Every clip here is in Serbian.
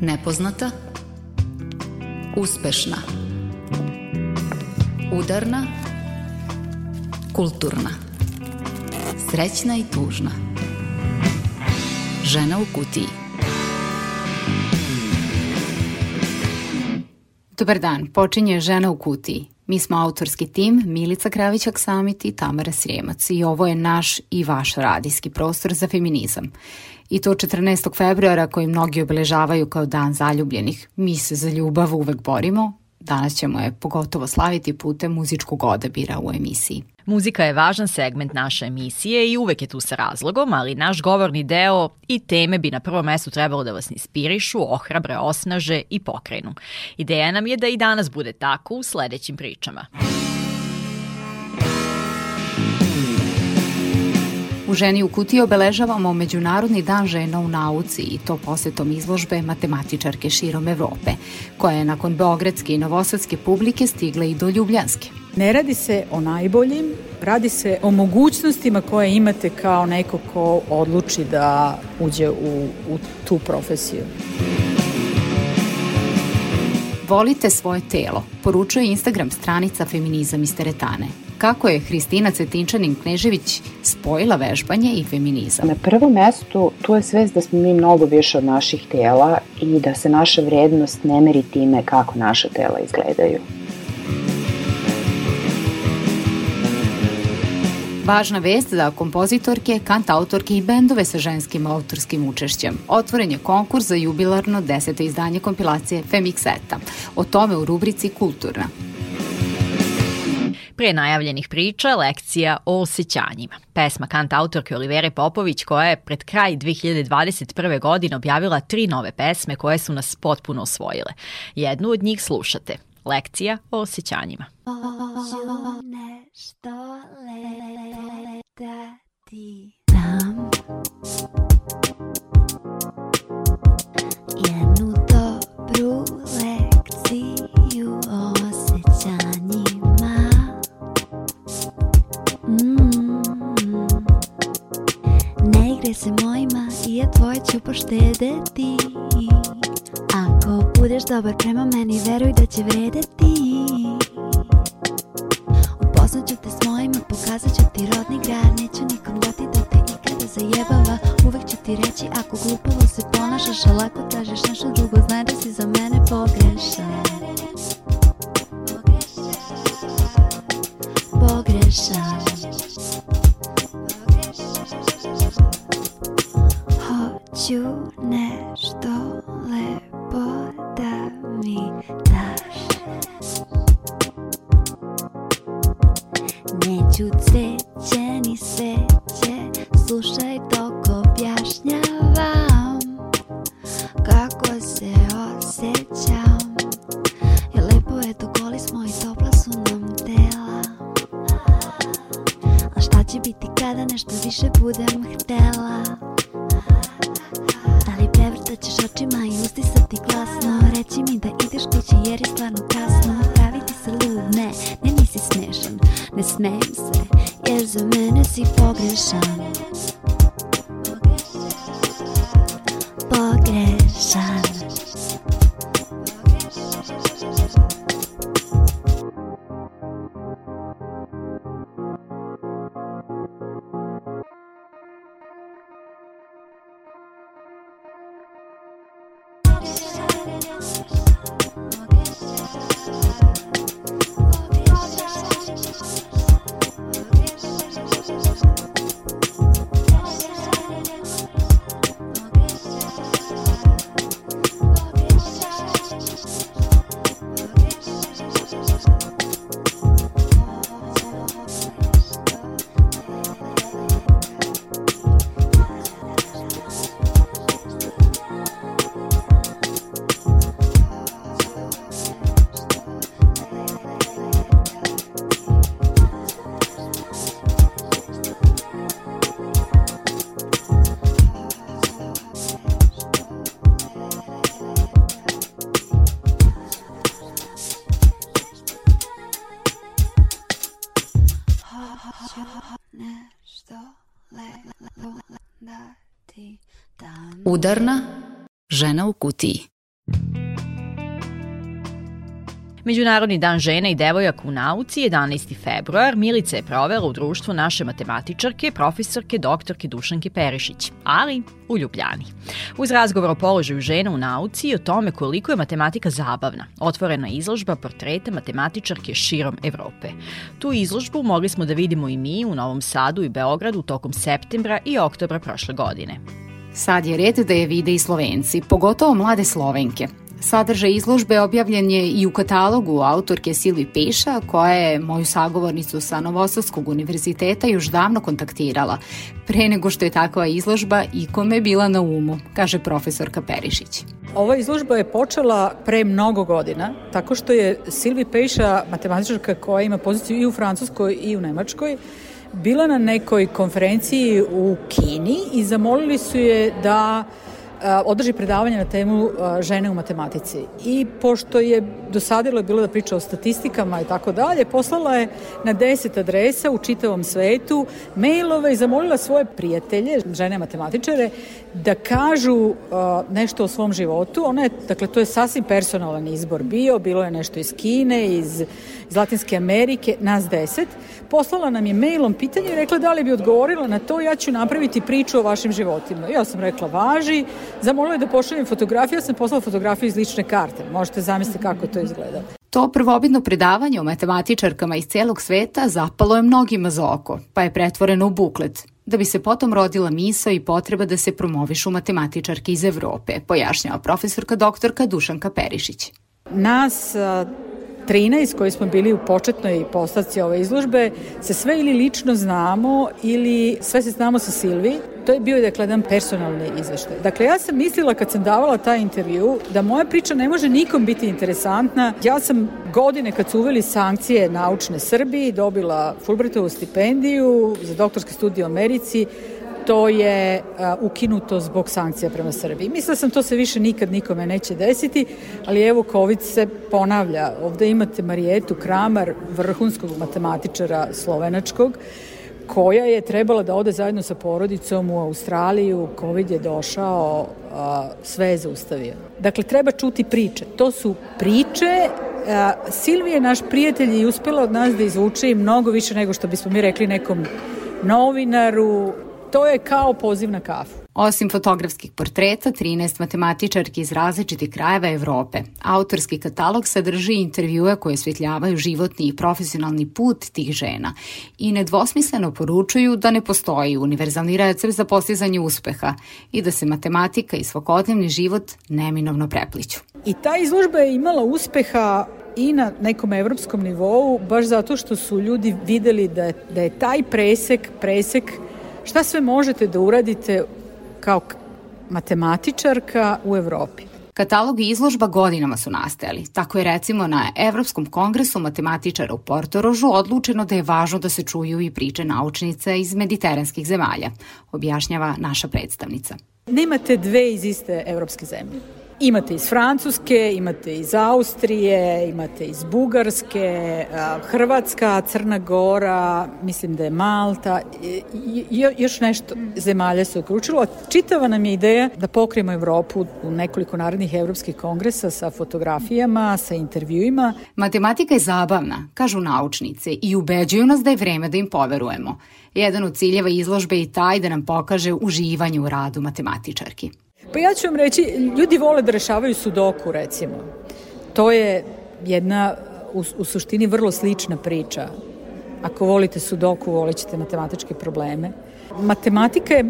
Nepoznata Uspešna Udarna Kulturna Srećna i tužna Žena u kutiji Dobar dan, počinje Žena u kutiji. Mi smo autorski tim Milica Kravićak Samit i Tamara Srijemac i ovo je naš i vaš radijski prostor za feminizam. I to 14. februara koji mnogi obeležavaju kao dan zaljubljenih. Mi se za ljubav uvek borimo, danas ćemo je pogotovo slaviti putem muzičkog odabira u emisiji. Muzika je važan segment naše emisije i uvek je tu sa razlogom, ali naš govorni deo i teme bi na prvom mestu trebalo da vas inspirišu, ohrabre, osnaže i pokrenu. Ideja nam je da i danas bude tako u sledećim pričama. U Ženi u kutiji obeležavamo Međunarodni dan žena u nauci i to posetom izložbe matematičarke širom Evrope, koja je nakon Beogradske i Novosadske publike stigla i do Ljubljanske. Ne radi se o najboljim, radi se o mogućnostima koje imate kao neko ko odluči da uđe u, u tu profesiju. Volite svoje telo, poručuje Instagram stranica Feminizam iz teretane kako je Hristina Cetinčanin-Knežević spojila vežbanje i feminizam. Na prvom mestu tu je svest da smo mi mnogo više od naših tela i da se naša vrednost ne meri time kako naša tela izgledaju. Važna vest za kompozitorke, kantautorke i bendove sa ženskim autorskim učešćem. Otvoren je konkurs za jubilarno deseto izdanje kompilacije Femixeta. O tome u rubrici Kulturna. Pre najavljenih priča, lekcija o osjećanjima. Pesma kanta autorke Olivere Popović koja je pred kraj 2021. godine objavila tri nove pesme koje su nas potpuno osvojile. Jednu od njih slušate. Lekcija o osjećanjima. Nešto letati nam jednu dobru Igre se mojima i ja tvoje ću poštedeti. Ako budeš dobar prema meni veruj da će vredeti. Upoznat ću te s mojima, pokazat ću ti rodni grad. Neću nikom dati da te ikada zajebava. Uvek ću ti reći ako glupavo se ponašaš A lako tražiš nešto drugo, znaj da si za mene pogrešan. Pogrešan baju Udarna žena u kutiji. Međunarodni dan žena i devojaka u nauci 11. februar Milica je provela u društvu naše matematičarke, profesorke, doktorke Dušanke Perišić, ali u Ljubljani. Uz razgovor o položaju žena u nauci i o tome koliko je matematika zabavna, otvorena izložba portreta matematičarke širom Evrope. Tu izložbu mogli smo da vidimo i mi u Novom Sadu i Beogradu tokom septembra i oktobra prošle godine. Sad je red da je vide i Slovenci, pogotovo mlade Slovenke. Sadržaj izložbe objavljen je i u katalogu autorke Silvi Peša, koja je moju sagovornicu sa Novosavskog univerziteta još davno kontaktirala, pre nego što je takva izložba ikome bila na umu, kaže profesorka Perišić. Ova izložba je počela pre mnogo godina, tako što je Silvi Peša, matematičarka koja ima poziciju i u Francuskoj i u Nemačkoj, bila na nekoj konferenciji u Kini i zamolili su je da održi predavanje na temu žene u matematici. I pošto je dosadilo je bilo da priča o statistikama i tako dalje, poslala je na deset adresa u čitavom svetu mailove i zamolila svoje prijatelje, žene matematičare, da kažu nešto o svom životu. Ona je, dakle, to je sasvim personalan izbor bio, bilo je nešto iz Kine, iz, iz Latinske Amerike, nas deset. Poslala nam je mailom pitanje i rekla da li bi odgovorila na to, ja ću napraviti priču o vašim životima. Ja sam rekla, važi, zamolila je da pošaljem fotografiju, ja sam poslala fotografiju iz lične karte. Možete zamisliti kako to izgleda. To prvobitno predavanje o matematičarkama iz celog sveta zapalo je mnogima za oko, pa je pretvoreno u buklet, da bi se potom rodila misa i potreba da se promovišu matematičarke iz Evrope, pojašnjava profesorka doktorka Dušanka Perišić. Nas 13 koji smo bili u početnoj postavci ove izložbe se sve ili lično znamo ili sve se znamo sa Silvi. To je bio dakle jedan personalni izveštaj. Dakle, ja sam mislila kad sam davala taj intervju da moja priča ne može nikom biti interesantna. Ja sam godine kad su uveli sankcije naučne Srbiji dobila Fulbrightovu stipendiju za doktorske studije u Americi to je uh, ukinuto zbog sankcija prema Srbiji. Mislila sam to se više nikad nikome neće desiti, ali evo COVID se ponavlja. Ovde imate Marijetu Kramar, vrhunskog matematičara slovenačkog, koja je trebala da ode zajedno sa porodicom u Australiju, COVID je došao, a, sve je zaustavio. Dakle, treba čuti priče. To su priče a, Silvije, naš prijatelj, je uspela od nas da izvuče mnogo više nego što bismo mi rekli nekom novinaru, to je kao poziv na kafu. Osim fotografskih portreta, 13 matematičarki iz različitih krajeva Evrope. Autorski katalog sadrži intervjue koje osvetljavaju životni i profesionalni put tih žena i nedvosmisleno poručuju da ne postoji univerzalni recept za postizanje uspeha i da se matematika i svakodnevni život neminovno prepliću. I ta izložba je imala uspeha i na nekom evropskom nivou, baš zato što su ljudi videli da da je taj presek, presek šta sve možete da uradite kao matematičarka u Evropi. Katalog i izložba godinama su nastajali. Tako je recimo na Evropskom kongresu matematičara u Portorožu odlučeno da je važno da se čuju i priče naučnica iz mediteranskih zemalja, objašnjava naša predstavnica. Nemate dve iz iste evropske zemlje. Imate iz Francuske, imate iz Austrije, imate iz Bugarske, Hrvatska, Crna Gora, mislim da je Malta, i, još nešto zemalja se okručilo. Čitava nam je ideja da pokrijemo Evropu u nekoliko narednih evropskih kongresa sa fotografijama, sa intervjuima. Matematika je zabavna, kažu naučnice, i ubeđuju nas da je vreme da im poverujemo. Jedan od ciljeva izložbe je taj da nam pokaže uživanje u radu matematičarki. Pa ja ću vam reći, ljudi vole da rešavaju sudoku, recimo. To je jedna u, u suštini vrlo slična priča. Ako volite sudoku, volit ćete matematičke probleme. Matematika je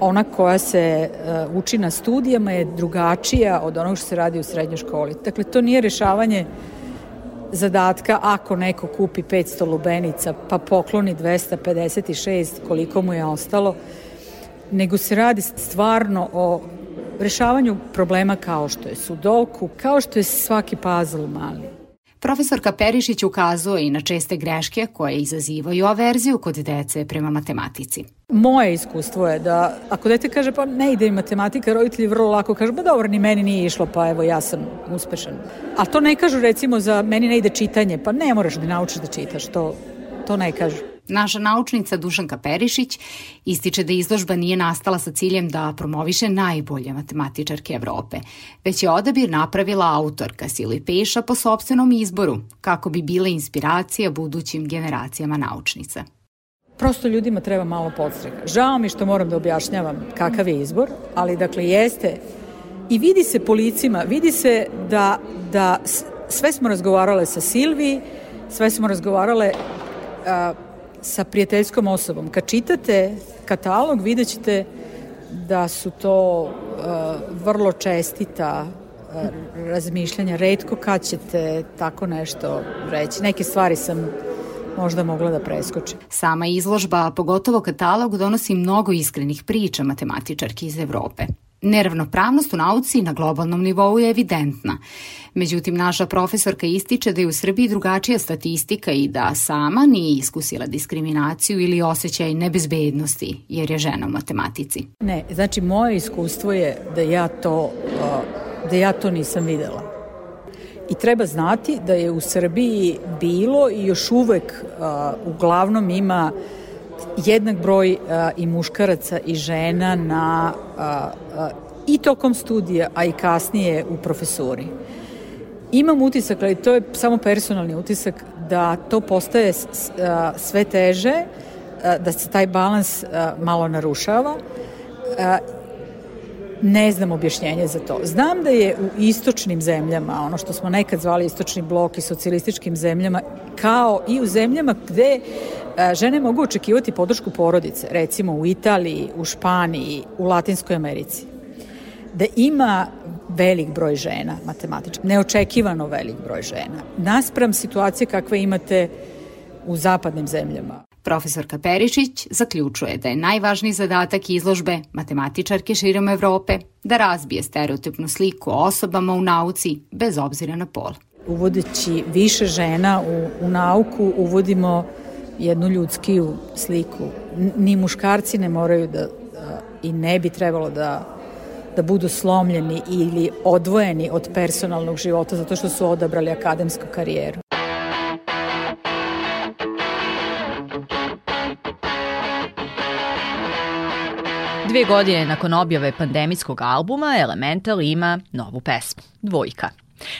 ona koja se uh, uči na studijama je drugačija od onog što se radi u srednjoj školi. Dakle, to nije rešavanje zadatka ako neko kupi 500 lubenica pa pokloni 256 koliko mu je ostalo nego se radi stvarno o rešavanju problema kao što je sudoku, kao što je svaki puzzle mali. Profesorka Perišić ukazuje i na česte greške koje izazivaju averziju kod dece prema matematici. Moje iskustvo je da ako dete kaže pa ne ide mi matematika, roditelji vrlo lako kažu pa dobro, ni meni nije išlo, pa evo ja sam uspešan. A to ne kažu recimo za meni ne ide čitanje, pa ne moraš da naučiš da čitaš, to, to ne kažu. Naša naučnica Dušanka Perišić ističe da izložba nije nastala sa ciljem da promoviše najbolje matematičarke Evrope, već je odabir napravila autorka Sili Peša po sobstvenom izboru, kako bi bile inspiracija budućim generacijama naučnica. Prosto ljudima treba malo podstreka. Žao mi što moram da objašnjavam kakav je izbor, ali dakle jeste i vidi se po licima, vidi se da, da sve smo razgovarale sa Silvi, sve smo razgovarale a, sa prijateljskom osobom. Kad čitate katalog, vidjet ćete da su to a, vrlo čestita a, razmišljanja. Redko kad ćete tako nešto reći. Neke stvari sam možda mogla da preskoči. Sama izložba, pogotovo katalog, donosi mnogo iskrenih priča matematičarki iz Evrope. Neravnopravnost u nauci na globalnom nivou je evidentna. Međutim, naša profesorka ističe da je u Srbiji drugačija statistika i da sama nije iskusila diskriminaciju ili osjećaj nebezbednosti jer je žena u matematici. Ne, znači moje iskustvo je da ja to, da ja to nisam videla. I treba znati da je u Srbiji bilo i još uvek uglavnom ima jednak broj a, i muškaraca i žena na a, a, i tokom studija, a i kasnije u profesori. Imam utisak, ali to je samo personalni utisak, da to postaje a, sve teže, a, da se taj balans a, malo narušava. A, ne znam objašnjenje za to. Znam da je u istočnim zemljama, ono što smo nekad zvali istočni blok i socijalističkim zemljama, kao i u zemljama gde E, žene mogu očekivati podršku porodice, recimo u Italiji, u Španiji, u Latinskoj Americi, da ima velik broj žena matematička, neočekivano velik broj žena, naspram situacije kakve imate u zapadnim zemljama. Profesorka Perišić zaključuje da je najvažniji zadatak izložbe matematičarke širom Evrope da razbije stereotipnu sliku o osobama u nauci bez obzira na pol. Uvodeći više žena u, u nauku, uvodimo jednu ljudskiju sliku. Ni muškarci ne moraju da, da i ne bi trebalo da da budu slomljeni ili odvojeni od personalnog života zato što su odabrali akademsku karijeru. Dvije godine nakon objave pandemijskog albuma Elemental ima novu pesmu, Dvojka.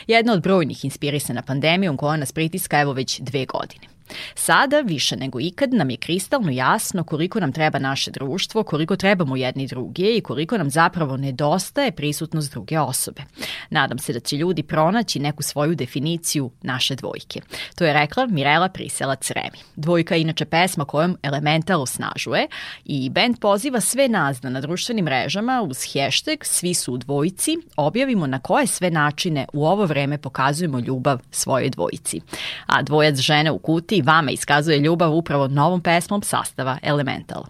Jedna od brojnih inspirisana pandemijom koja nas pritiska evo već dve godine. Sada, više nego ikad, nam je kristalno jasno koliko nam treba naše društvo, koliko trebamo jedni druge i koliko nam zapravo nedostaje prisutnost druge osobe. Nadam se da će ljudi pronaći neku svoju definiciju naše dvojke. To je rekla Mirela Priselac Remi. Dvojka je inače pesma kojom Elemental osnažuje i band poziva sve nas da na društvenim mrežama uz hashtag Svi su u dvojici objavimo na koje sve načine u ovo vreme pokazujemo ljubav svojoj dvojici. A dvojac žene u kuti i vama iskazuje ljubav upravo novom pesmom sastava Elemental.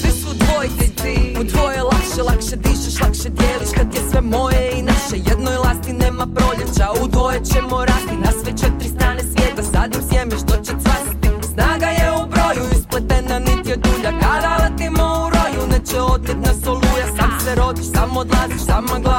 Svi su dvojci, u dvoje lakše, lakše dišeš, lakše dijeliš kad je sve moje i naše. Jednoj lasti nema proljeća, u dvoje ćemo rasti na sve četiri strane svijeta. Sadim sjeme što će cvasti, snaga je u broju, ispletena nit je dulja. Kada letimo u roju, neće odnjet nas oluja. Sam se rodiš, sam odlaziš, sama glava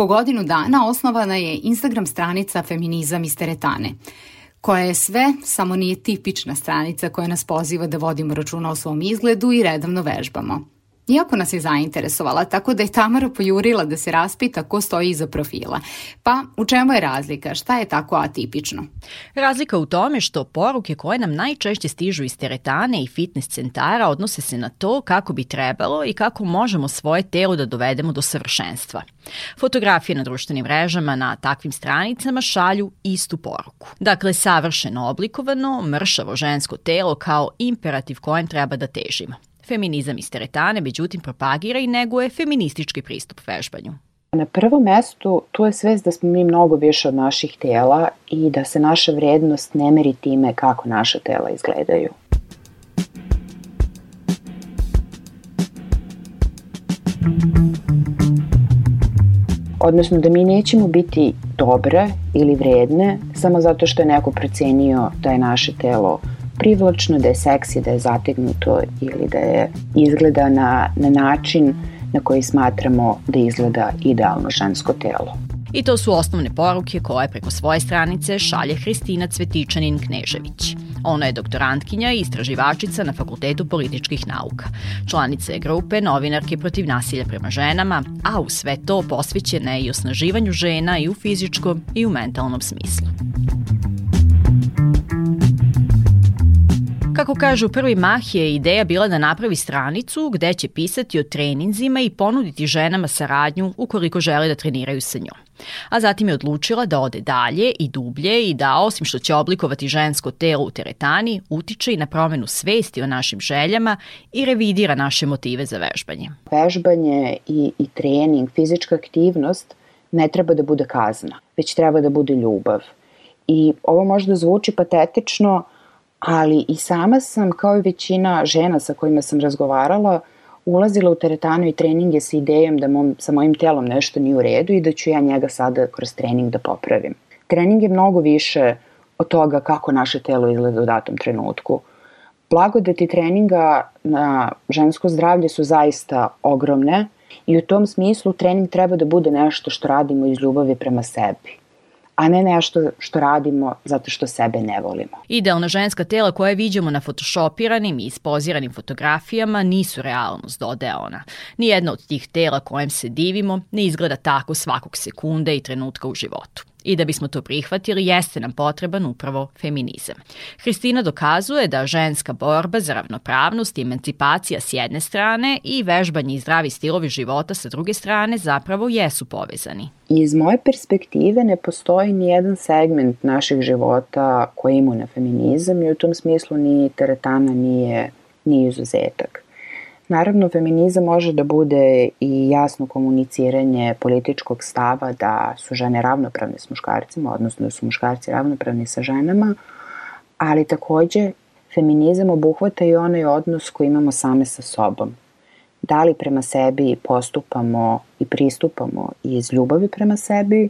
oko godinu dana osnovana je Instagram stranica Feminizam iz teretane, koja je sve, samo nije tipična stranica koja nas poziva da vodimo računa o svom izgledu i redovno vežbamo. Iako nas je zainteresovala, tako da je Tamara pojurila da se raspita ko stoji iza profila. Pa, u čemu je razlika? Šta je tako atipično? Razlika u tome što poruke koje nam najčešće stižu iz teretane i fitness centara odnose se na to kako bi trebalo i kako možemo svoje telo da dovedemo do savršenstva. Fotografije na društvenim mrežama na takvim stranicama šalju istu poruku. Dakle, savršeno oblikovano, mršavo žensko telo kao imperativ kojem treba da težimo. Feminizam iz teretane, međutim, propagira i neguje feministički pristup vežbanju. Na prvom mestu tu je svest da smo mi mnogo više od naših tela i da se naša vrednost ne meri time kako naša tela izgledaju. Odnosno da mi nećemo biti dobre ili vredne samo zato što je neko procenio da je naše telo privlačno, da je seksi, da je zategnuto ili da je izgleda na, na način na koji smatramo da izgleda idealno žensko telo. I to su osnovne poruke koje preko svoje stranice šalje Hristina Cvetičanin Knežević. Ona je doktorantkinja i istraživačica na Fakultetu političkih nauka. Članica je grupe novinarke protiv nasilja prema ženama, a u sve to posvećena je i osnaživanju žena i u fizičkom i u mentalnom smislu. Kako kažu, prvi mah je ideja bila da napravi stranicu gde će pisati o treninzima i ponuditi ženama saradnju ukoliko žele da treniraju sa njom. A zatim je odlučila da ode dalje i dublje i da, osim što će oblikovati žensko telo u teretani, utiče i na promenu svesti o našim željama i revidira naše motive za vežbanje. Vežbanje i, i trening, fizička aktivnost ne treba da bude kazna, već treba da bude ljubav. I ovo možda zvuči patetično, ali i sama sam, kao i većina žena sa kojima sam razgovarala, ulazila u teretanu i treninge sa idejom da mom, sa mojim telom nešto nije u redu i da ću ja njega sada kroz trening da popravim. Trening je mnogo više od toga kako naše telo izgleda u datom trenutku. Blagodeti treninga na žensko zdravlje su zaista ogromne i u tom smislu trening treba da bude nešto što radimo iz ljubavi prema sebi a ne nešto što radimo zato što sebe ne volimo. Idealna ženska tela koje viđamo na photoshopiranim i ispoziranim fotografijama nisu realnost, dodaje ona. Nijedno od tih tela kojem se divimo ne izgleda tako svakog sekunde i trenutka u životu. I da bismo to prihvatili, jeste nam potreban upravo feminizam. Hristina dokazuje da ženska borba za ravnopravnost i emancipacija s jedne strane i vežbanje i zdravi stilovi života sa druge strane zapravo jesu povezani. Iz moje perspektive ne postoji ni jedan segment naših života koji ima na feminizam i u tom smislu ni teretana nije, nije izuzetak. Naravno, feminizam može da bude i jasno komuniciranje političkog stava da su žene ravnopravne s muškarcima, odnosno da su muškarci ravnopravni sa ženama, ali takođe feminizam obuhvata i onaj odnos koji imamo same sa sobom. Da li prema sebi postupamo i pristupamo iz ljubavi prema sebi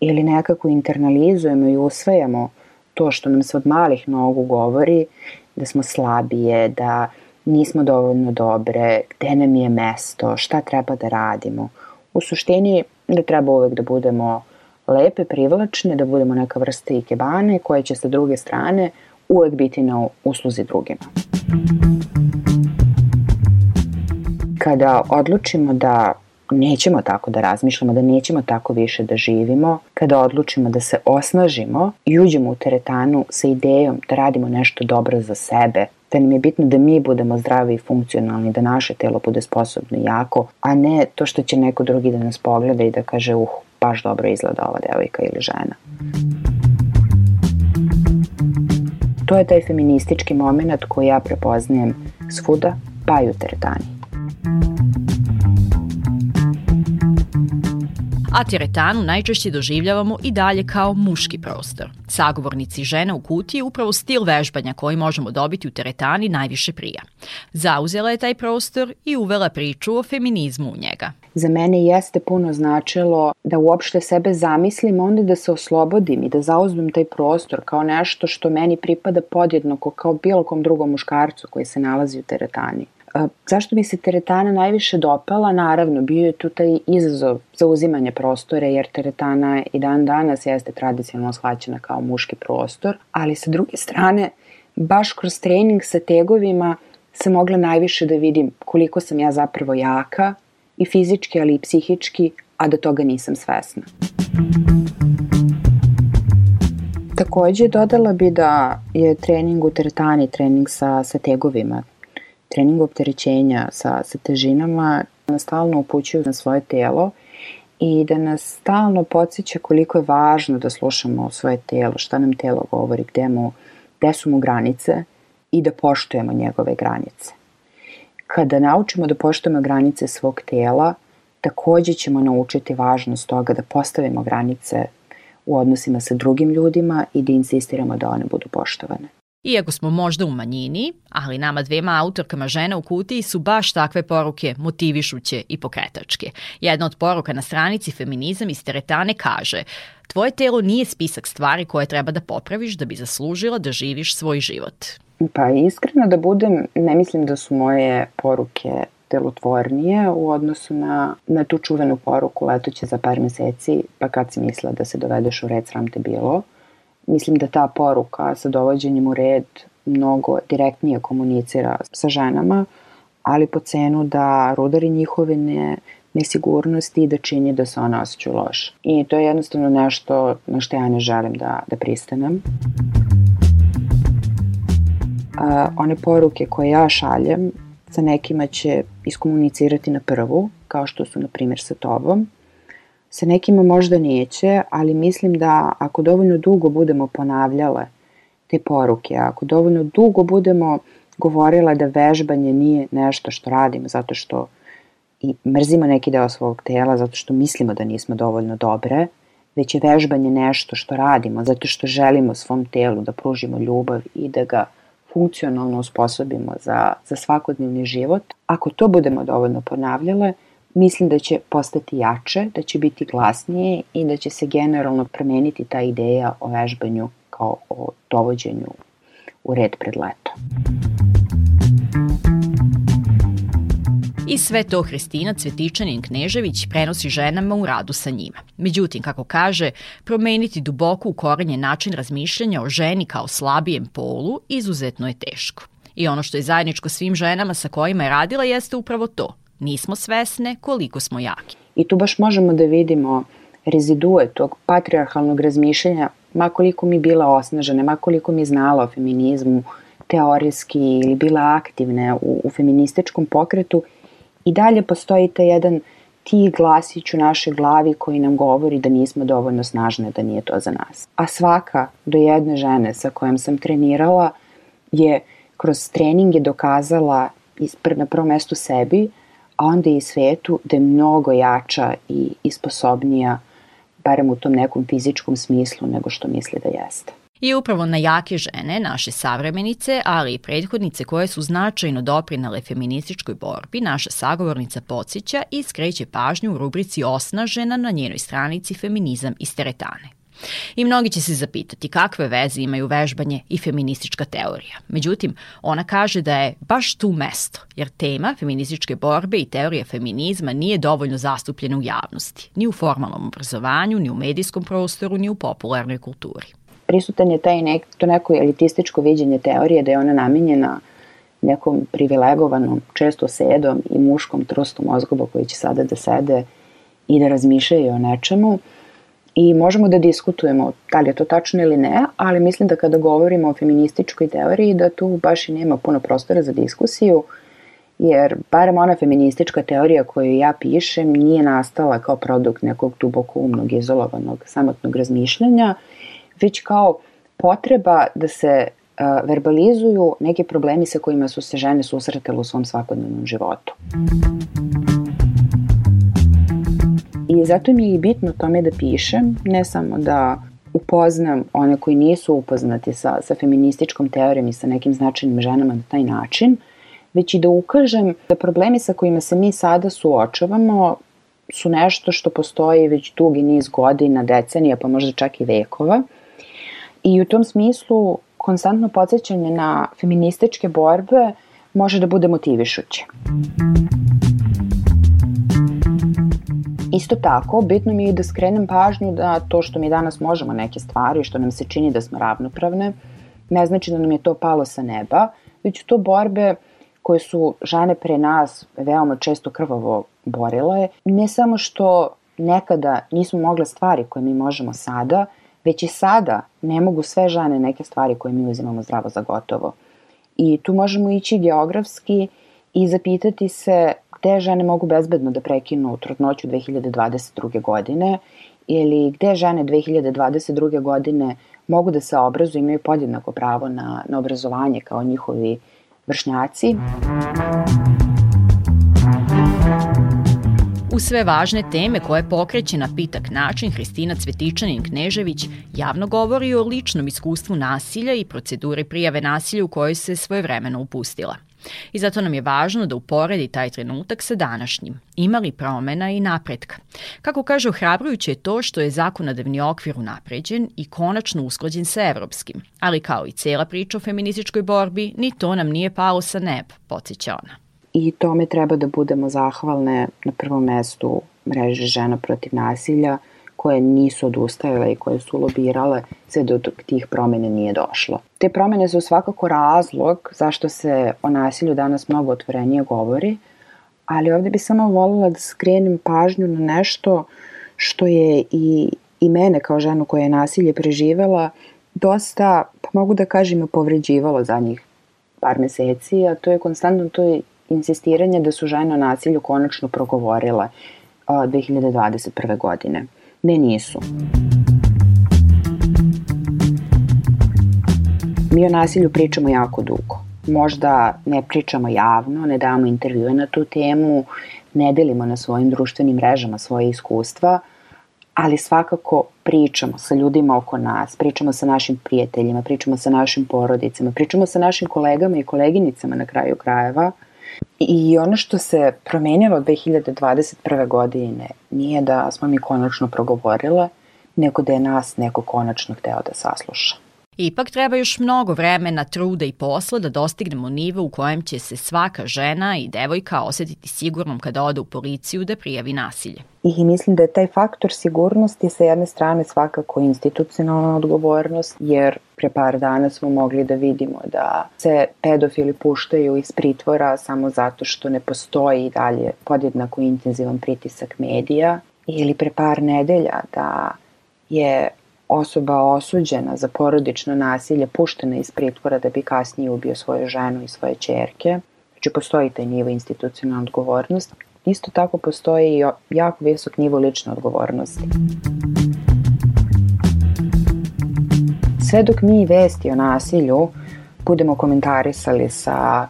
ili nekako internalizujemo i usvajamo to što nam se od malih nogu govori da smo slabije, da nismo dovoljno dobre, gde nam je mesto, šta treba da radimo. U suštini ne treba uvek da budemo lepe, privlačne, da budemo neka vrsta ikebane koje će sa druge strane uvek biti na usluzi drugima. Kada odlučimo da nećemo tako da razmišljamo, da nećemo tako više da živimo, kada odlučimo da se osnažimo i uđemo u teretanu sa idejom da radimo nešto dobro za sebe, da nam je bitno da mi budemo zdravi i funkcionalni, da naše telo bude sposobno i jako, a ne to što će neko drugi da nas pogleda i da kaže uh, baš dobro izgleda ova devojka ili žena. To je taj feministički moment koji ja prepoznajem svuda, pa i u teretani. A teretanu najčešće doživljavamo i dalje kao muški prostor. Sagovornici žena u kutiji upravo stil vežbanja koji možemo dobiti u teretani najviše prija. Zauzela je taj prostor i uvela priču o feminizmu u njega. Za mene jeste puno značilo da uopšte sebe zamislim, onda da se oslobodim i da zauzmem taj prostor kao nešto što meni pripada podjednako kao bilo kom drugom muškarcu koji se nalazi u teretani Zašto mi se teretana najviše dopala? Naravno, bio je tu taj izazov za uzimanje prostore, jer teretana i dan danas jeste tradicionalno shvaćena kao muški prostor, ali sa druge strane, baš kroz trening sa tegovima sam mogla najviše da vidim koliko sam ja zapravo jaka i fizički, ali i psihički, a da toga nisam svesna. Takođe, dodala bi da je trening u teretani, trening sa, sa tegovima, trening opterećenja sa, sa težinama nas stalno upućuju na svoje telo i da nas stalno podsjeća koliko je važno da slušamo svoje telo, šta nam telo govori, gde, mu, gde su mu granice i da poštujemo njegove granice. Kada naučimo da poštujemo granice svog tela, takođe ćemo naučiti važnost toga da postavimo granice u odnosima sa drugim ljudima i da insistiramo da one budu poštovane. Iako smo možda u manjini, ali nama dvema autorkama žena u kutiji su baš takve poruke motivišuće i pokretačke. Jedna od poruka na stranici Feminizam iz teretane kaže Tvoje telo nije spisak stvari koje treba da popraviš da bi zaslužila da živiš svoj život. Pa iskreno da budem, ne mislim da su moje poruke delotvornije u odnosu na, na tu čuvenu poruku letoće za par meseci, pa kad si mislila da se dovedeš u red, sram te bilo. Mislim da ta poruka sa dovođenjem u red mnogo direktnije komunicira sa ženama, ali po cenu da rudari njihove ne, nesigurnosti i da čini da se ona osjećaju loše. I to je jednostavno nešto na što ja ne želim da, da pristanem. A, one poruke koje ja šaljem sa nekima će iskomunicirati na prvu, kao što su na primjer sa tobom, Sa nekima možda neće, ali mislim da ako dovoljno dugo budemo ponavljale te poruke, ako dovoljno dugo budemo govorile da vežbanje nije nešto što radimo zato što i mrzimo neki deo svog tela, zato što mislimo da nismo dovoljno dobre, već je vežbanje nešto što radimo zato što želimo svom telu da pružimo ljubav i da ga funkcionalno usposobimo za, za svakodnevni život. Ako to budemo dovoljno ponavljale, mislim da će postati jače, da će biti glasnije i da će se generalno promeniti ta ideja o vežbanju kao o dovođenju u red pred leto. I sve to Hristina Cvetičanin Knežević prenosi ženama u radu sa njima. Međutim, kako kaže, promeniti duboko ukorenje način razmišljanja o ženi kao slabijem polu izuzetno je teško. I ono što je zajedničko svim ženama sa kojima je radila jeste upravo to – nismo svesne koliko smo jaki. I tu baš možemo da vidimo rezidue tog patriarhalnog razmišljanja, makoliko mi bila osnažene, makoliko mi znala o feminizmu, teorijski ili bila aktivne u, u feminističkom pokretu, i dalje postoji taj jedan ti glasić u našoj glavi koji nam govori da nismo dovoljno snažne, da nije to za nas. A svaka do jedne žene sa kojom sam trenirala je kroz treninge dokazala na prvom mestu sebi, a onda i svetu da je mnogo jača i, i sposobnija, barem u tom nekom fizičkom smislu nego što misli da jeste. I upravo na jake žene, naše savremenice, ali i prethodnice koje su značajno doprinale feminističkoj borbi, naša sagovornica podsjeća i skreće pažnju u rubrici Osnažena na njenoj stranici Feminizam iz teretane. I mnogi će se zapitati kakve veze imaju vežbanje i feministička teorija. Međutim, ona kaže da je baš tu mesto, jer tema feminističke borbe i teorija feminizma nije dovoljno zastupljena u javnosti, ni u formalnom obrazovanju, ni u medijskom prostoru, ni u popularnoj kulturi. Prisutan je taj nek, to neko elitističko viđenje teorije da je ona namenjena nekom privilegovanom, često sedom i muškom trustu mozgoba koji će sada da sede i da razmišljaju o nečemu, i možemo da diskutujemo da li je to tačno ili ne, ali mislim da kada govorimo o feminističkoj teoriji da tu baš i nema puno prostora za diskusiju, jer barem ona feministička teorija koju ja pišem nije nastala kao produkt nekog duboko umnog, izolovanog, samotnog razmišljanja, već kao potreba da se verbalizuju neke problemi sa kojima su se žene susretele u svom svakodnevnom životu. Zato mi je i bitno tome da pišem, ne samo da upoznam one koji nisu upoznati sa, sa feminističkom teorijom i sa nekim značajnim ženama na taj način, već i da ukažem da problemi sa kojima se mi sada suočavamo su nešto što postoji već dugi niz godina, decenija, pa možda čak i vekova. I u tom smislu konstantno podsjećanje na feminističke borbe može da bude motivišuće. Isto tako, bitno mi je da skrenem pažnju da to što mi danas možemo neke stvari, što nam se čini da smo ravnopravne, ne znači da nam je to palo sa neba, već to borbe koje su žene pre nas veoma često krvavo borile, ne samo što nekada nismo mogle stvari koje mi možemo sada, već i sada ne mogu sve žene neke stvari koje mi uzimamo zdravo za gotovo. I tu možemo ići geografski i zapitati se gde žene mogu bezbedno da prekinu trudnoću 2022. godine ili gde žene 2022. godine mogu da se obrazuju, imaju podjednako pravo na, na obrazovanje kao njihovi vršnjaci. U sve važne teme koje pokreće na pitak način Hristina Cvetičanin-Knežević javno govori o ličnom iskustvu nasilja i proceduri prijave nasilja u kojoj se svojevremeno upustila. I zato nam je važno da uporedi taj trenutak sa današnjim. Ima li promena i napretka? Kako kaže, ohrabrujuće je to što je zakonodavni okvir unapređen i konačno usklađen sa evropskim. Ali kao i cela priča o feminističkoj borbi, ni to nam nije palo sa neba, podsjeća ona. I tome treba da budemo zahvalne na prvom mestu mreže žena protiv nasilja, koje nisu odustajale i koje su lobirale sve do tih promene nije došlo. Te promene su svakako razlog zašto se o nasilju danas mnogo otvorenije govori, ali ovde bi samo volila da skrenem pažnju na nešto što je i, i mene kao ženu koja je nasilje preživela dosta, pa mogu da kažem, povređivalo za njih par meseci, a to je konstantno to je insistiranje da su žene o nasilju konačno progovorile 2021. godine. Ne, nisu. Mi o nasilju pričamo jako dugo. Možda ne pričamo javno, ne damo intervjue na tu temu, ne delimo na svojim društvenim mrežama svoje iskustva, ali svakako pričamo sa ljudima oko nas, pričamo sa našim prijateljima, pričamo sa našim porodicama, pričamo sa našim kolegama i koleginicama na kraju krajeva – I ono što se promenilo 2021. godine nije da smo mi konačno progovorile, nego da je nas neko konačno hteo da sasluša. Ipak treba još mnogo vremena, truda i posla da dostignemo nivo u kojem će se svaka žena i devojka osetiti sigurnom kada ode u policiju da prijavi nasilje. I mislim da je taj faktor sigurnosti sa jedne strane svakako institucionalna odgovornost, jer pre par dana smo mogli da vidimo da se pedofili puštaju iz pritvora samo zato što ne postoji dalje podjednako intenzivan pritisak medija, ili pre par nedelja da je osoba osuđena za porodično nasilje puštena iz pritvora da bi kasnije ubio svoju ženu i svoje čerke. Znači postoji taj nivo institucionalna odgovornost. Isto tako postoji i jako visok nivo lične odgovornosti. Sve dok mi vesti o nasilju budemo komentarisali sa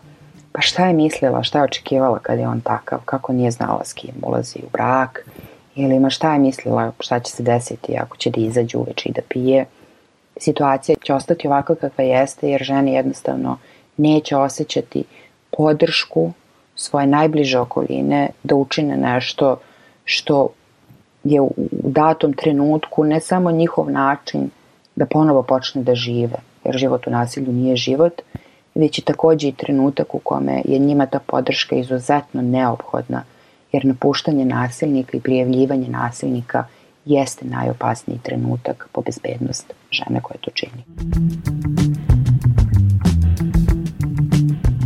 pa šta je mislila, šta je očekivala kad je on takav, kako nije znala s kim ulazi u brak, ili ima šta je mislila šta će se desiti ako će da izađe uveče i da pije. Situacija će ostati ovako kakva jeste jer žene jednostavno neće osjećati podršku svoje najbliže okoline da učine nešto što je u datom trenutku ne samo njihov način da ponovo počne da žive, jer život u nasilju nije život, već i takođe i trenutak u kome je njima ta podrška izuzetno neophodna – jer napuštanje nasilnika i prijavljivanje nasilnika jeste najopasniji trenutak po bezbednost žene koje to čini.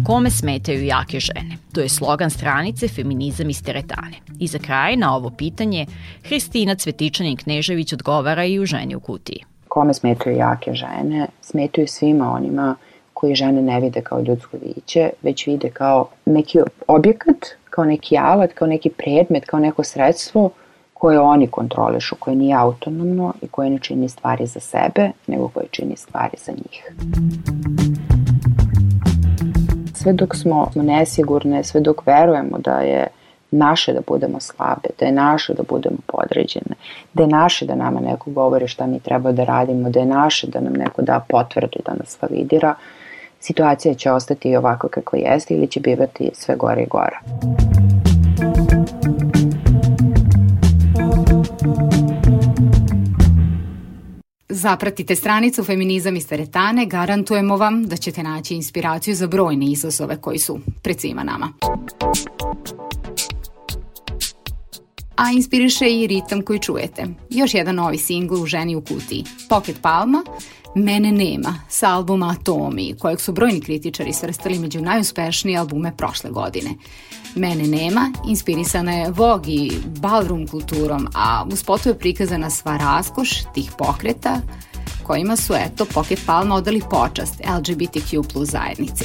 Kome smetaju jake žene? To je slogan stranice Feminizam iz teretane. I za kraj na ovo pitanje Hristina Cvetičanin-Knežević odgovara i u ženi u kutiji. Kome smetaju jake žene? Smetaju svima onima koji žene ne vide kao ljudsko biće, već vide kao neki objekat kao neki alat, kao neki predmet, kao neko sredstvo koje oni kontrolišu, koje nije autonomno i koje ne čini stvari za sebe, nego koje čini stvari za njih. Sve dok smo nesigurne, sve dok verujemo da je naše da budemo slabe, da je naše da budemo podređene, da je naše da nama neko govori šta mi treba da radimo, da je naše da nam neko da potvrdu da nas validira, situacija će ostati ovako kako jeste ili će bivati sve gore i gore. Zapratite stranicu Feminizam iz teretane, garantujemo vam da ćete naći inspiraciju za brojne izazove koji su pred svima nama. A inspiriše i ritam koji čujete. Još jedan novi singl u Ženi u kutiji. Pocket Palma, Mene nema sa albuma Atomi, kojeg su brojni kritičari svrstali među najuspešnije albume prošle godine. Mene nema, inspirisana je Vogue i ballroom kulturom, a u spotu je prikazana sva raskoš tih pokreta kojima su, eto, Pocket Palma odali počast LGBTQ plus zajednici.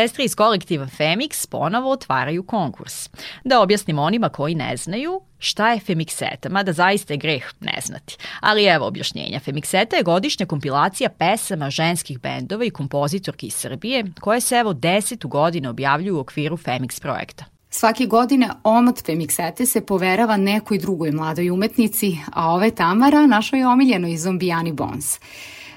Sestre iz kolektiva Femix ponovo otvaraju konkurs. Da objasnim onima koji ne znaju šta je Femikseta, mada zaista je greh ne znati. Ali evo objašnjenja. Femikseta je godišnja kompilacija pesama ženskih bendova i kompozitorki iz Srbije koje se evo desetu godinu objavljuju u okviru Femix projekta. Svake godine omot Femiksete se poverava nekoj drugoj mladoj umetnici, a ove Tamara našoj omiljenoj zombijani Bones.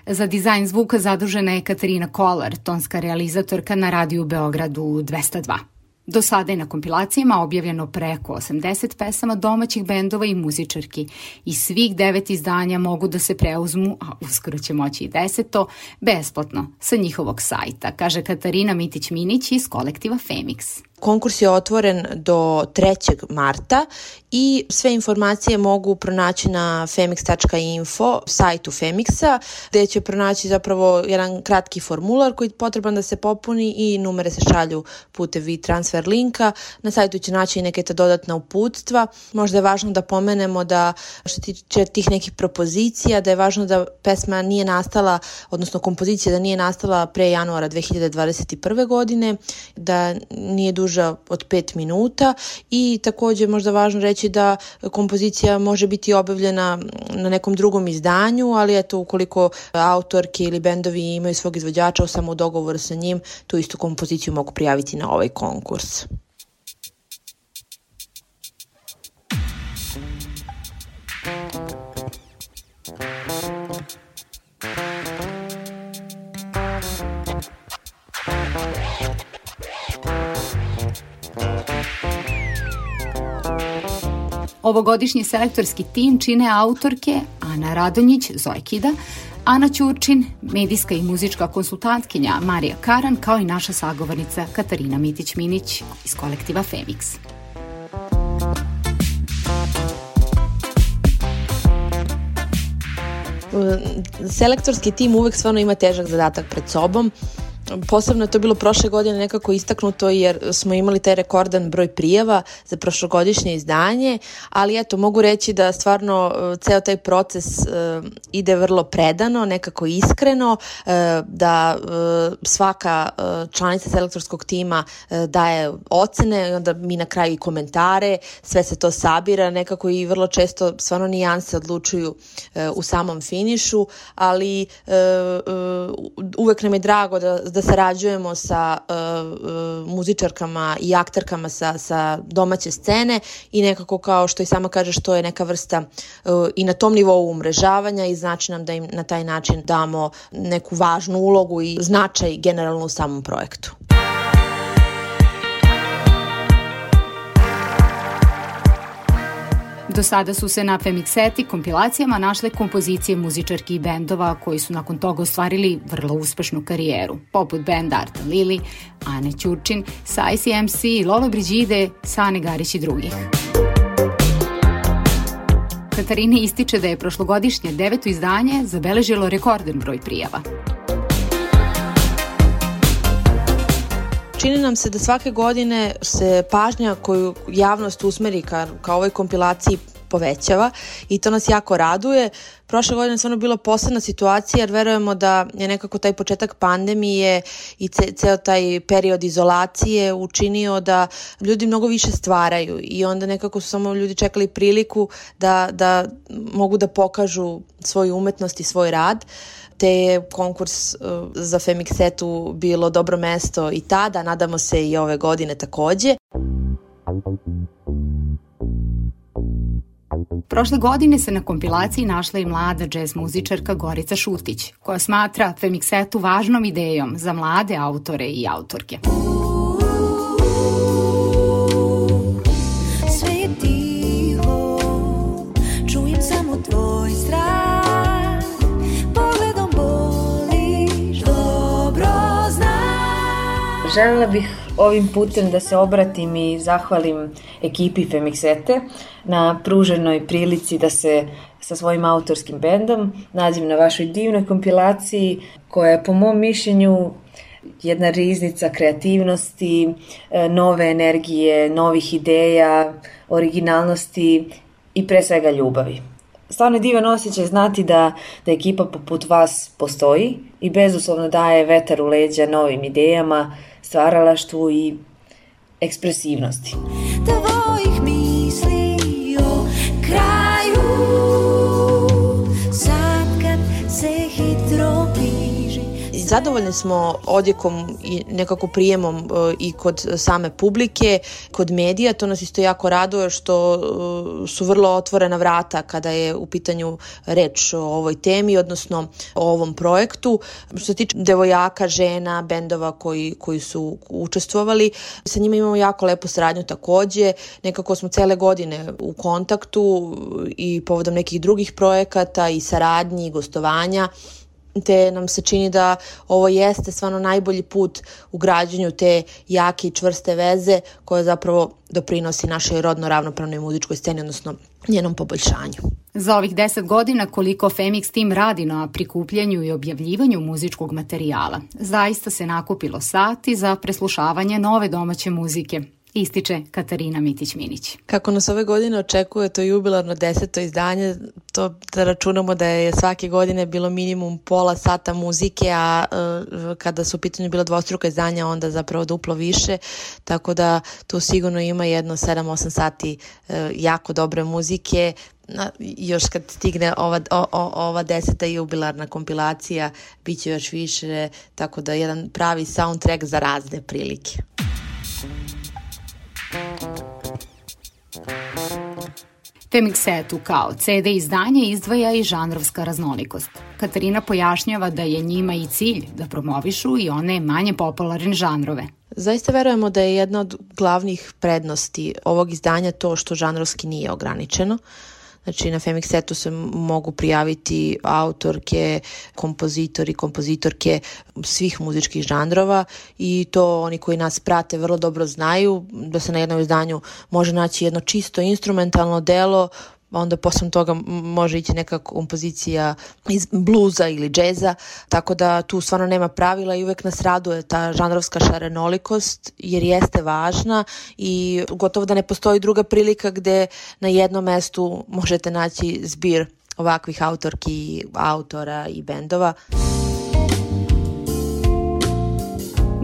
Za dizajn zvuka zadužena je Katarina Kolar, tonska realizatorka na radiju Beogradu 202. Do sada je na kompilacijama objavljeno preko 80 pesama domaćih bendova i muzičarki i svih devet izdanja mogu da se preuzmu, a uskoro će moći i deseto, besplatno sa njihovog sajta, kaže Katarina Mitić-Minić iz kolektiva Femix. Konkurs je otvoren do 3. marta i sve informacije mogu pronaći na femix.info, sajtu Femixa, gde će pronaći zapravo jedan kratki formular koji je potreban da se popuni i numere se šalju putev i transfer linka. Na sajtu će naći neke te dodatna uputstva. Možda je važno da pomenemo da što tiče tih nekih propozicija, da je važno da pesma nije nastala, odnosno kompozicija da nije nastala pre januara 2021. godine, da nije duža od 5 minuta i takođe možda važno reći da kompozicija može biti obavljena na nekom drugom izdanju, ali eto ukoliko autorke ili bendovi imaju svog izvođača u samo dogovor sa njim, tu istu kompoziciju mogu prijaviti na ovaj konkurs. Adios. Ovogodišnji selektorski tim čine autorke Ana Radonjić, Zojkida, Ana Ćurčin, medijska i muzička konsultantkinja Marija Karan, kao i naša sagovornica Katarina Mitić-Minić iz kolektiva Femix. Selektorski tim uvek stvarno ima težak zadatak pred sobom Posebno je to bilo prošle godine nekako istaknuto jer smo imali taj rekordan broj prijava za prošlogodišnje izdanje, ali eto mogu reći da stvarno e, ceo taj proces uh, ide vrlo predano, nekako iskreno, uh, da svaka članica selektorskog tima daje ocene, onda mi na kraju i komentare, sve se to sabira, nekako i vrlo često stvarno nijanse odlučuju u samom finišu, ali uvek nam je drago da, da sarađujemo sa uh, muzičarkama i akterkama sa, sa domaće scene i nekako kao što i sama kažeš to je neka vrsta uh, i na tom nivou umrežavanja i znači nam da im na taj način damo neku važnu ulogu i značaj generalno u samom projektu. Do sada su se na Femixeti kompilacijama našle kompozicije muzičarki i bendova koji su nakon toga ostvarili vrlo uspešnu karijeru, poput benda Arta Lili, Ane Ćurčin, Sajsi MC, Lolo Brigide, Sane Garić i drugih. Katarina ističe da je prošlogodišnje deveto izdanje zabeležilo rekorden broj prijava. Čini nam se da svake godine se pažnja koju javnost usmeri ka, ka ovoj kompilaciji povećava i to nas jako raduje. Prošle godine stvarno bila posebna situacija jer verujemo da je nekako taj početak pandemije i ce, ceo taj period izolacije učinio da ljudi mnogo više stvaraju i onda nekako su samo ljudi čekali priliku da, da mogu da pokažu svoju umetnost i svoj rad. Uh, te je konkurs uh, za Femixetu bilo dobro mesto i tada, nadamo se i ove godine takođe. Prošle godine se na kompilaciji našla i mlada džez muzičarka Gorica Šutić, koja smatra Femixetu važnom idejom za mlade autore i autorke. Želela bih ovim putem da se obratim i zahvalim ekipi Femixete na pruženoj prilici da se sa svojim autorskim bendom nađem na vašoj divnoj kompilaciji koja je po mom mišljenju jedna riznica kreativnosti, e, nove energije, novih ideja, originalnosti i pre svega ljubavi. Stvarno je divan osjećaj znati da, da ekipa poput vas postoji i bezuslovno daje vetar u leđa novim idejama, stvaralaštvu i ekspresivnosti. Tvojih Zadovoljni smo odjekom i nekako prijemom e, i kod same publike, kod medija, to nas isto jako raduje što e, su vrlo otvorena vrata kada je u pitanju reč o ovoj temi, odnosno o ovom projektu. Što se tiče devojaka, žena, bendova koji, koji su učestvovali, sa njima imamo jako lepu saradnju takođe, nekako smo cele godine u kontaktu i povodom nekih drugih projekata i saradnji i gostovanja te nam se čini da ovo jeste stvarno najbolji put u građanju te jake i čvrste veze koje zapravo doprinosi našoj rodno ravnopravnoj muzičkoj sceni, odnosno njenom poboljšanju. Za ovih deset godina koliko Femix Team radi na prikupljanju i objavljivanju muzičkog materijala, zaista se nakupilo sati za preslušavanje nove domaće muzike, ističe Katarina Mitić-Minić. Kako nas ove godine očekuje to jubilarno deseto izdanje, to da računamo da je svake godine bilo minimum pola sata muzike, a uh, kada su u pitanju bila dvostruka izdanja, onda zapravo duplo više, tako da tu sigurno ima jedno 7-8 sati uh, jako dobre muzike, na, još kad stigne ova, o, o, ova deseta jubilarna kompilacija, bit će još više, tako da jedan pravi soundtrack za razne prilike. Femixetu kao CD izdanje izdvaja i žanrovska raznolikost. Katarina pojašnjava da je njima i cilj da promovišu i one manje popularne žanrove. Zaista verujemo da je jedna od glavnih prednosti ovog izdanja to što žanrovski nije ograničeno Znači na Femix setu se mogu prijaviti autorke, kompozitori, kompozitorke svih muzičkih žanrova i to oni koji nas prate vrlo dobro znaju da se na jednom izdanju može naći jedno čisto instrumentalno delo onda posle toga može ići neka kompozicija iz bluza ili džeza, tako da tu stvarno nema pravila i uvek nas raduje ta žanrovska šarenolikost jer jeste važna i gotovo da ne postoji druga prilika gde na jednom mestu možete naći zbir ovakvih autorki, autora i bendova.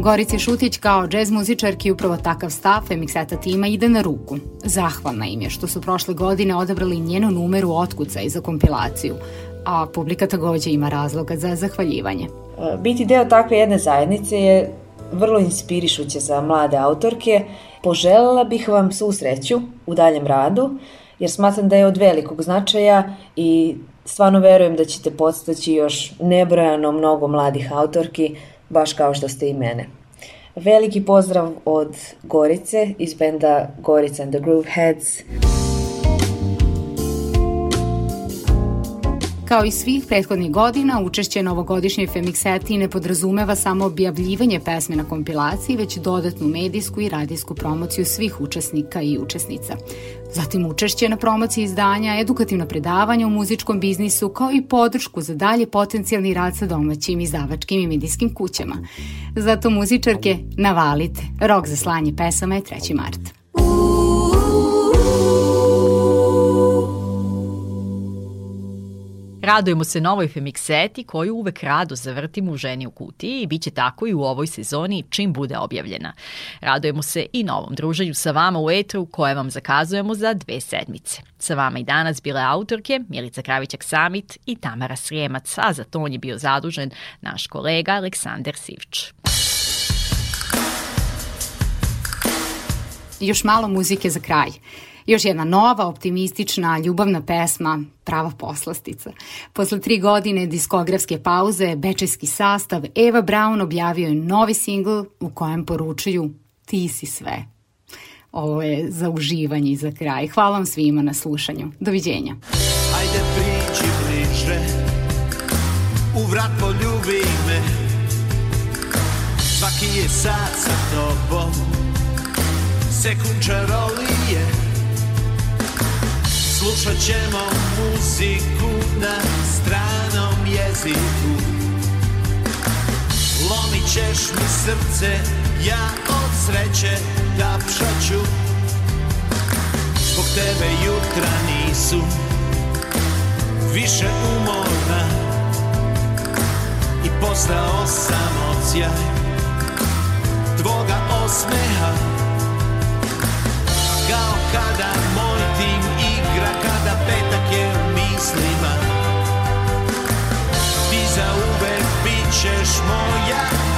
Gorici Šutić kao džez muzičarki upravo takav stav Femixeta tima ide na ruku. Zahvalna im je što su prošle godine odabrali njenu numeru otkuca i za kompilaciju, a publika takođe ima razloga za zahvaljivanje. Biti deo takve jedne zajednice je vrlo inspirišuće za mlade autorke. Poželela bih vam svu sreću u daljem radu, jer smatram da je od velikog značaja i stvarno verujem da ćete podstaći još nebrojano mnogo mladih autorki baš kao što ste i mene. Veliki pozdrav od Gorice iz benda Gorica and the Grooveheads. Kao i svih prethodnih godina, učešće na ovogodišnjoj Femixeti ne podrazumeva samo objavljivanje pesme na kompilaciji, već dodatnu medijsku i radijsku promociju svih učesnika i učesnica. Zatim učešće na promociji izdanja, edukativna predavanja u muzičkom biznisu, kao i podršku za dalje potencijalni rad sa domaćim izdavačkim i medijskim kućama. Zato muzičarke, navalite. Rok za slanje pesama je 3. mart. Radujemo se novoj Femixeti koju uvek rado zavrtimo u ženi u kutiji i bit će tako i u ovoj sezoni čim bude objavljena. Radujemo se i novom druženju sa vama u etru koje vam zakazujemo za dve sedmice. Sa vama i danas bile autorke Milica Kravićak Samit i Tamara Srijemac, a za ton je bio zadužen naš kolega Aleksandar Sivč. Još malo muzike za kraj. Još jedna nova, optimistična, ljubavna pesma, prava poslastica. Posle tri godine diskografske pauze, bečejski sastav Eva Brown objavio je novi singl u kojem poručuju ti si sve. Ovo je za uživanje i za kraj. Hvala vam svima na slušanju. Doviđenja. Ajde priđi bliže, u vrat poljubi me, svaki je sad sa tobom, sekund čarolije, Slušat ćemo muziku na stranom jeziku. Lomit ćeš mi srce, ja od sreće tapšaću Zbog tebe jutra nisu više umorna I postao sam odsjaj tvoga osmeha. Kao kada snage u mislima. Ti zauvek bit ćeš moja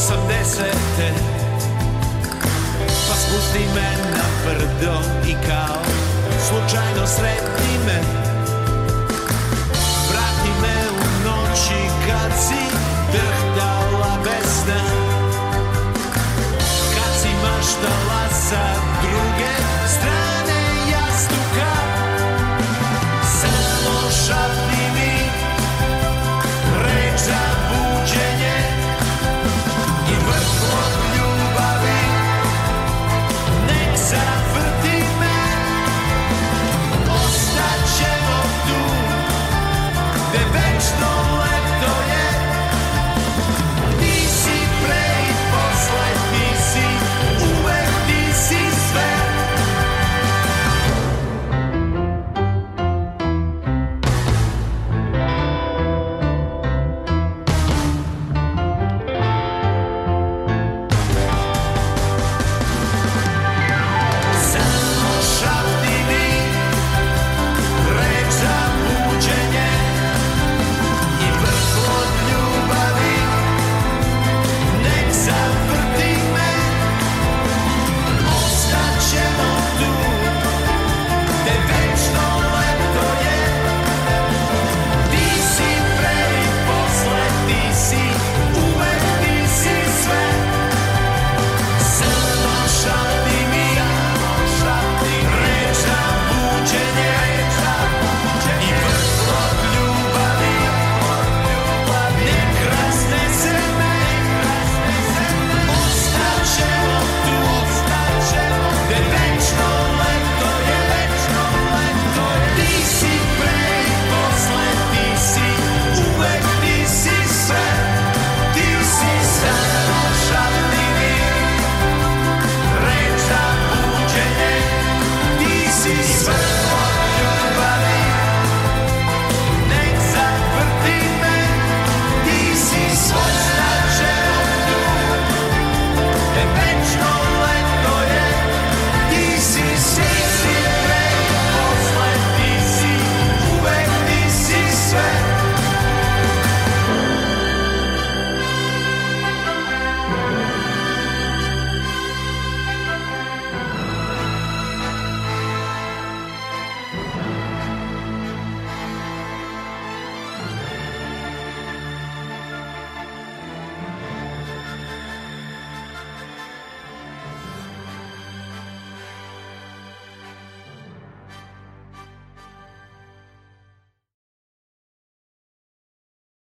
osamdesete. Pa spusti me na brdo i kao slučajno sretni me. Vrati me u noći kad si drhtala besna Kad si maštala sa druge strane.